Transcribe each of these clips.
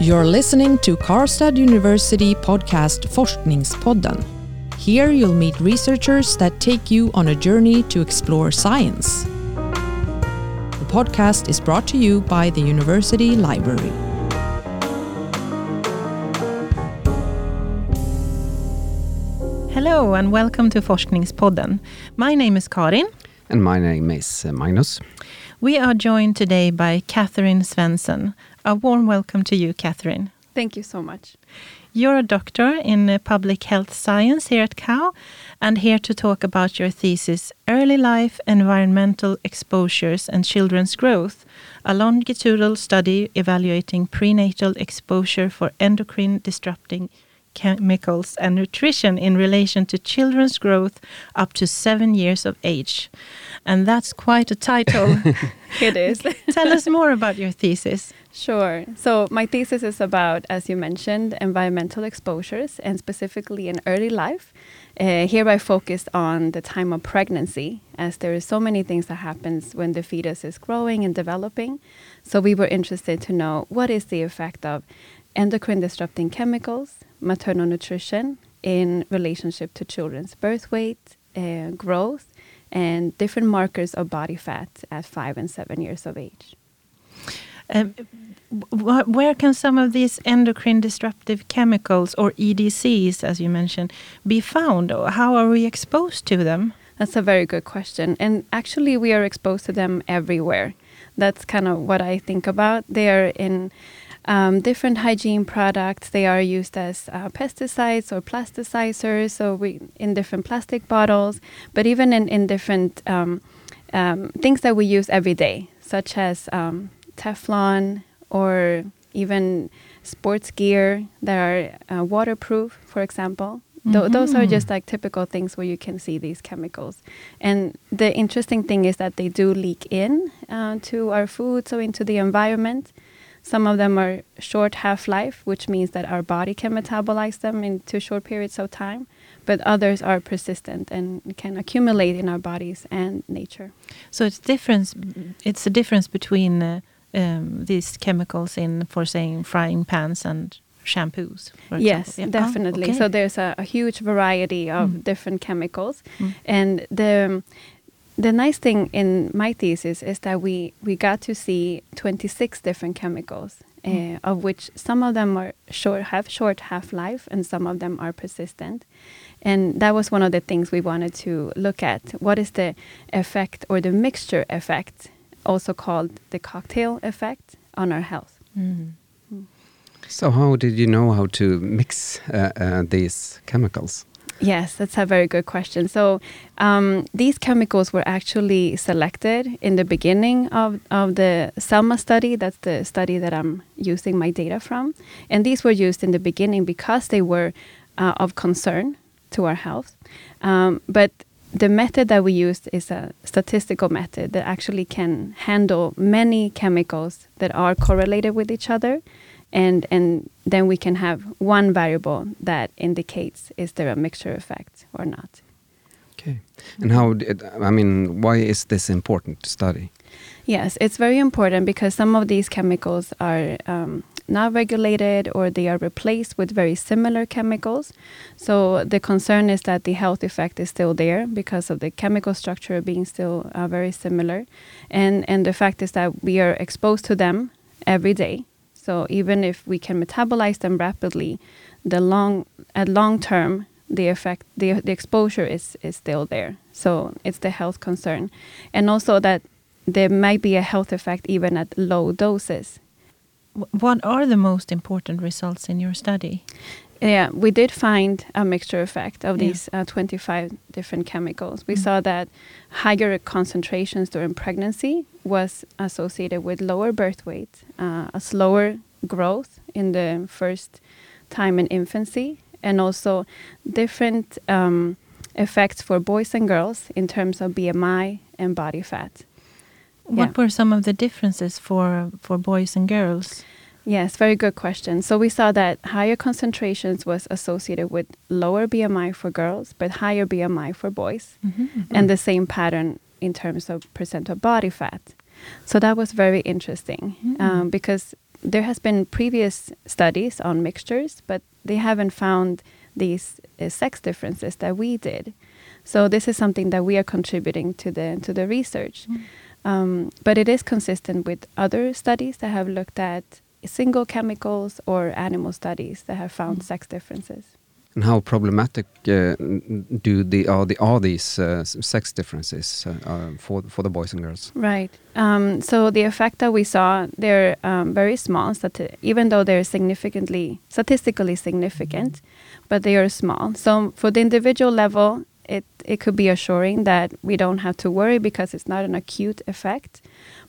You're listening to Karlstad University podcast Forskningspodden. Here you'll meet researchers that take you on a journey to explore science. The podcast is brought to you by the University Library. Hello and welcome to Forskningspodden. My name is Karin. And my name is uh, Magnus. We are joined today by Katherine Svensson. A warm welcome to you, Katherine. Thank you so much. You're a doctor in uh, public health science here at KAU and here to talk about your thesis Early Life Environmental Exposures and Children's Growth, a longitudinal study evaluating prenatal exposure for endocrine disrupting chemicals and nutrition in relation to children's growth up to seven years of age. And that's quite a title. it is. Tell us more about your thesis. Sure. So, my thesis is about, as you mentioned, environmental exposures and specifically in early life. Uh, here I focused on the time of pregnancy, as there is so many things that happens when the fetus is growing and developing. So we were interested to know what is the effect of endocrine disrupting chemicals, maternal nutrition in relationship to children's birth weight, uh, growth, and different markers of body fat at five and seven years of age. Um, wh where can some of these endocrine disruptive chemicals, or EDCs, as you mentioned, be found? How are we exposed to them? That's a very good question. And actually, we are exposed to them everywhere. That's kind of what I think about. They are in um, different hygiene products. They are used as uh, pesticides or plasticizers, so we in different plastic bottles, but even in in different um, um, things that we use every day, such as um, Teflon or even sports gear that are uh, waterproof, for example. Th mm -hmm. Those are just like typical things where you can see these chemicals. And the interesting thing is that they do leak in uh, to our food, so into the environment. Some of them are short half life, which means that our body can metabolize them into short periods of time, but others are persistent and can accumulate in our bodies and nature. So it's difference. It's a difference between uh, um, these chemicals in, for saying, frying pans and shampoos. yes, yeah. definitely. Oh, okay. So there's a, a, huge variety of mm. different chemicals, mm. and the the nice thing in my thesis is that we we got to see 26 different chemicals mm. uh, of which some of them are short have short half life and some of them are persistent. And that was one of the things we wanted to look at. What is the effect or the mixture effect also called the cocktail effect on our health? Mm. so how did you know how to mix uh, uh, these chemicals Yes, that's a very good question. So um, these chemicals were actually selected in the beginning of, of the SELMA study. That's the study that I'm using my data from. And these were used in the beginning because they were uh, of concern to our health. Um, but the method that we used is a statistical method that actually can handle many chemicals that are correlated with each other and and then we can have one variable that indicates is there a mixture effect or not. Okay, and how? Did, I mean, why is this important to study? Yes, it's very important because some of these chemicals are um, not regulated or they are replaced with very similar chemicals. So the concern is that the health effect is still there because of the chemical structure being still uh, very similar, and and the fact is that we are exposed to them every day. So even if we can metabolize them rapidly, the long at long term the effect the the exposure is is still there. So it's the health concern, and also that there might be a health effect even at low doses. What are the most important results in your study? Yeah, we did find a mixture effect of these uh, 25 different chemicals. We mm. saw that higher concentrations during pregnancy was associated with lower birth weight, uh, a slower growth in the first time in infancy, and also different um, effects for boys and girls in terms of BMI and body fat. What yeah. were some of the differences for for boys and girls? Yes, very good question. So we saw that higher concentrations was associated with lower BMI for girls, but higher BMI for boys, mm -hmm, mm -hmm. and the same pattern in terms of percent of body fat. So that was very interesting mm -hmm. um, because there has been previous studies on mixtures, but they haven't found these uh, sex differences that we did. So this is something that we are contributing to the to the research. Um, but it is consistent with other studies that have looked at single chemicals or animal studies that have found sex differences. And how problematic uh, do the are the are these uh, sex differences uh, uh, for for the boys and girls? Right. Um, so the effect that we saw, they're um, very small. Even though they're significantly statistically significant, but they are small. So for the individual level, it it could be assuring that we don't have to worry because it's not an acute effect.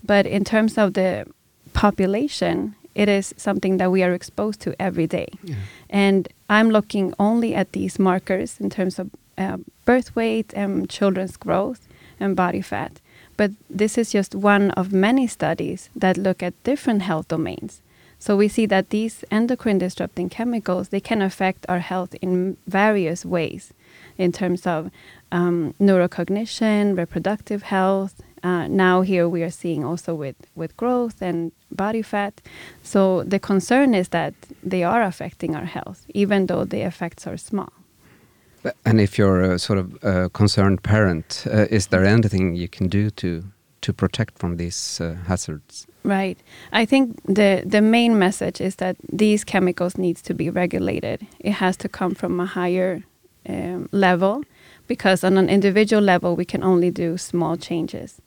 But in terms of the population, it is something that we are exposed to every day. Yeah. And I'm looking only at these markers in terms of uh, birth weight and children's growth and body fat. But this is just one of many studies that look at different health domains. So we see that these endocrine disrupting chemicals they can affect our health in various ways, in terms of um, neurocognition, reproductive health. Uh, now here we are seeing also with with growth and body fat. So the concern is that they are affecting our health, even though the effects are small. And if you're a sort of uh, concerned parent, uh, is there anything you can do to to protect from these uh, hazards? Right. I think the the main message is that these chemicals needs to be regulated. It has to come from a higher um, level because on an individual level we can only do small changes.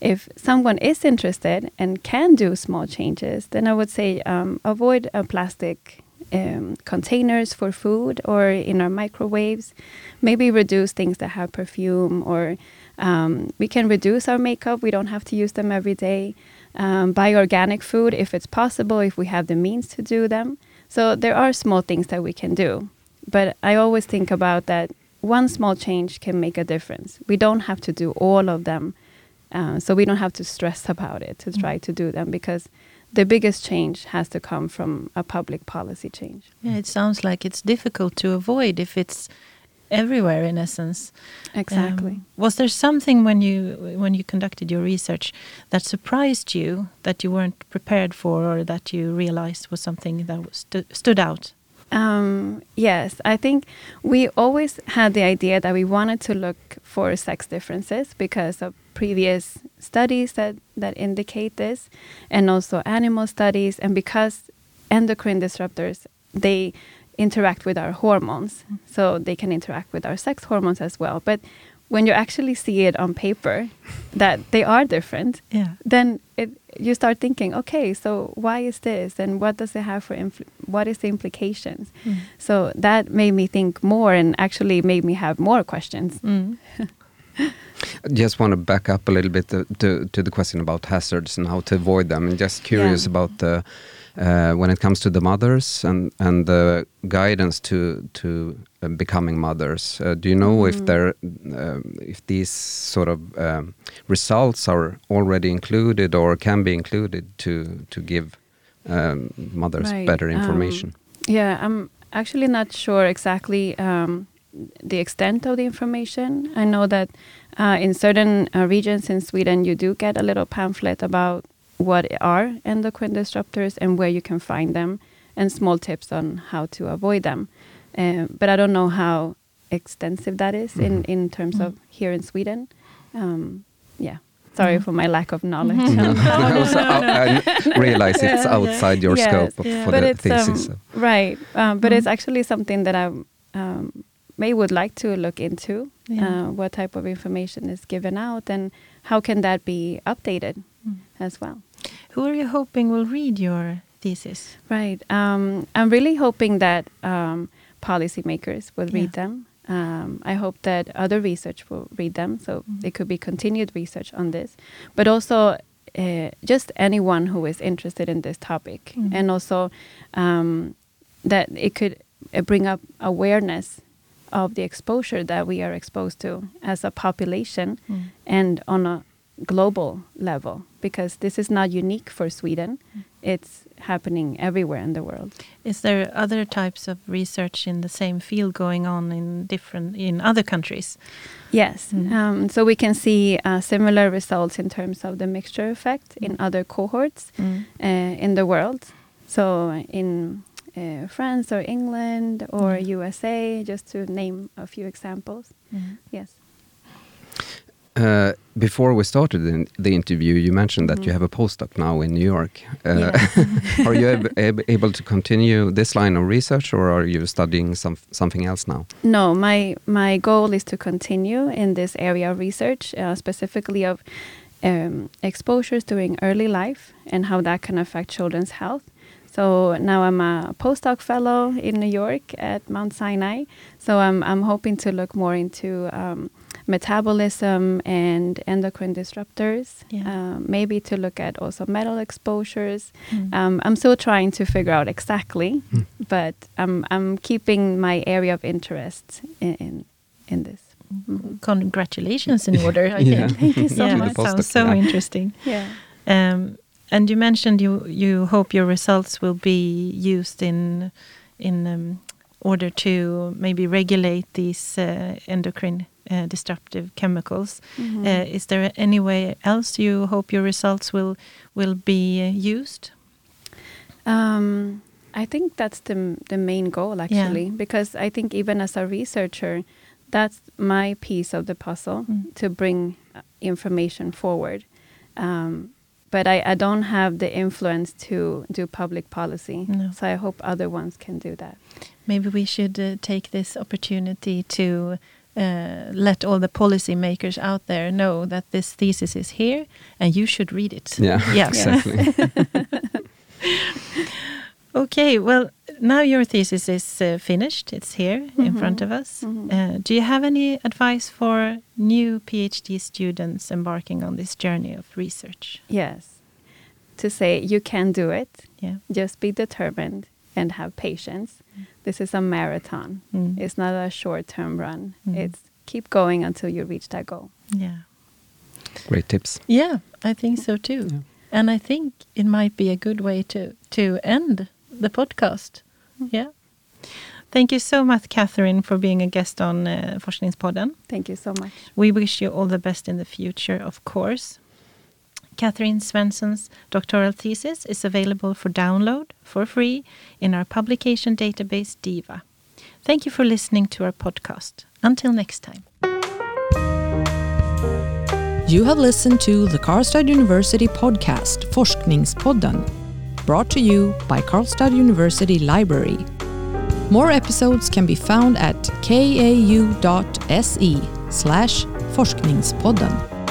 If someone is interested and can do small changes, then I would say um, avoid a plastic um, containers for food or in our microwaves. Maybe reduce things that have perfume, or um, we can reduce our makeup. We don't have to use them every day. Um, buy organic food if it's possible, if we have the means to do them. So there are small things that we can do. But I always think about that one small change can make a difference. We don't have to do all of them. Uh, so we don't have to stress about it to try to do them because the biggest change has to come from a public policy change. Yeah, it sounds like it's difficult to avoid if it's everywhere in essence. Exactly. Um, was there something when you when you conducted your research that surprised you that you weren't prepared for, or that you realized was something that stu stood out? Um, yes, I think we always had the idea that we wanted to look for sex differences because of previous studies that, that indicate this, and also animal studies, and because endocrine disruptors they interact with our hormones, so they can interact with our sex hormones as well. But when you actually see it on paper that they are different, Yeah. then it you start thinking, okay, so why is this, and what does it have for what is the implications? Mm. So that made me think more, and actually made me have more questions. Mm. I just want to back up a little bit to, to, to the question about hazards and how to avoid them. And just curious Yeah. about the uh, when it comes to the mothers and and the guidance to to uh, becoming mothers. Uh, do you know if Mm. there um, if these sort of um, results are already included or can be included to to give um, mothers Right, better um, information? Yeah, I'm actually not sure exactly um, the extent of the information. I know that uh, in certain uh, regions in Sweden, you do get a little pamphlet about what are endocrine disruptors and where you can find them, and small tips on how to avoid them. Uh, but I don't know how extensive that is in, Mhm. in terms Mhm. of here in Sweden. Um, yeah, sorry Mhm. for my lack of knowledge. No, So I, I realize it's Yeah, outside your Yes, scope of, yeah. for but the it's thesis. um, so. right um, but it's Mm. actually something that i um, may would like to look into Yeah. uh, what type of information is given out and how can that be updated Mm. as well Who are you hoping will read your thesis? right um, i'm really hoping that um, policymakers will read them um, I hope that other research will read them, so Mhm. it could be continued research on this, but also uh, just anyone who is interested in this topic, Mhm. and also um, that it could uh, bring up awareness of the exposure that we are exposed to as a population Mm. and on a global level, because this is not unique for Sweden; it's happening everywhere in the world. Is there other types of research in the same field going on in different in other countries? Yes. Mm. Um, so we can see uh, similar results in terms of the mixture effect in Mm. other cohorts uh, in the world. So in uh, France or England or Mm. USA, just to name a few examples. Mm. Yes. Uh, before we started the, the interview, you mentioned that you Mhm. have a postdoc now in New York. Uh, Yeah. are you ab ab able to continue this line of research, or are you studying some, something else now? No, my my goal is to continue in this area of research, uh, specifically of um, exposures during early life and how that can affect children's health. So now I'm a postdoc fellow in New York at Mount Sinai. So I'm I'm hoping to look more into um, metabolism and endocrine disruptors. Yeah. Um, maybe to look at also metal exposures. Mm. Um, I'm still trying to figure out exactly, Mm. but I'm I'm keeping my area of interest in in, in this. Mhm. Congratulations in order, I Yeah. think. Thank you so yeah, much. it sounds so yeah. interesting. Yeah. Um, and you mentioned you you hope your results will be used in in um, order to maybe regulate these uh, endocrine uh, disruptive chemicals. Mhm. Uh, is there any way else you hope your results will will be uh, used? Um, I think that's the the main goal actually, because I think even as a researcher, that's my piece of the puzzle Mm. to bring uh, information forward. Um, but I, I don't have the influence to do public policy, No. so I hope other ones can do that. Maybe we should uh, take this opportunity to uh, let all the policymakers out there know that this thesis is here and you should read it. Yeah, Yeah. exactly. Okay, well, now your thesis is uh, finished. It's here in Mhm. front of us. Mhm. Uh, do you have any advice for new PhD students embarking on this journey of research? Yes, to say you can do it. Yeah. Just be determined and have patience. This is a marathon. Mm. It's not a short term run. Mm. It's keep going until you reach that goal. Yeah. Great tips. Yeah, I think so too. Yeah. And I think it might be a good way to to end the podcast. Yeah. Thank you so much, Katherine, for being a guest on uh, Forskningspodden. Thank you so much. We wish you all the best in the future, of course. Katherine Svensson's doctoral thesis is available for download for free in our publication database DIVA. Thank you for listening to our podcast. Until next time. You have listened to the Karlstad University podcast Forskningspodden, brought to you by Karlstad University Library. More episodes can be found at kau.se slash forskningspodden.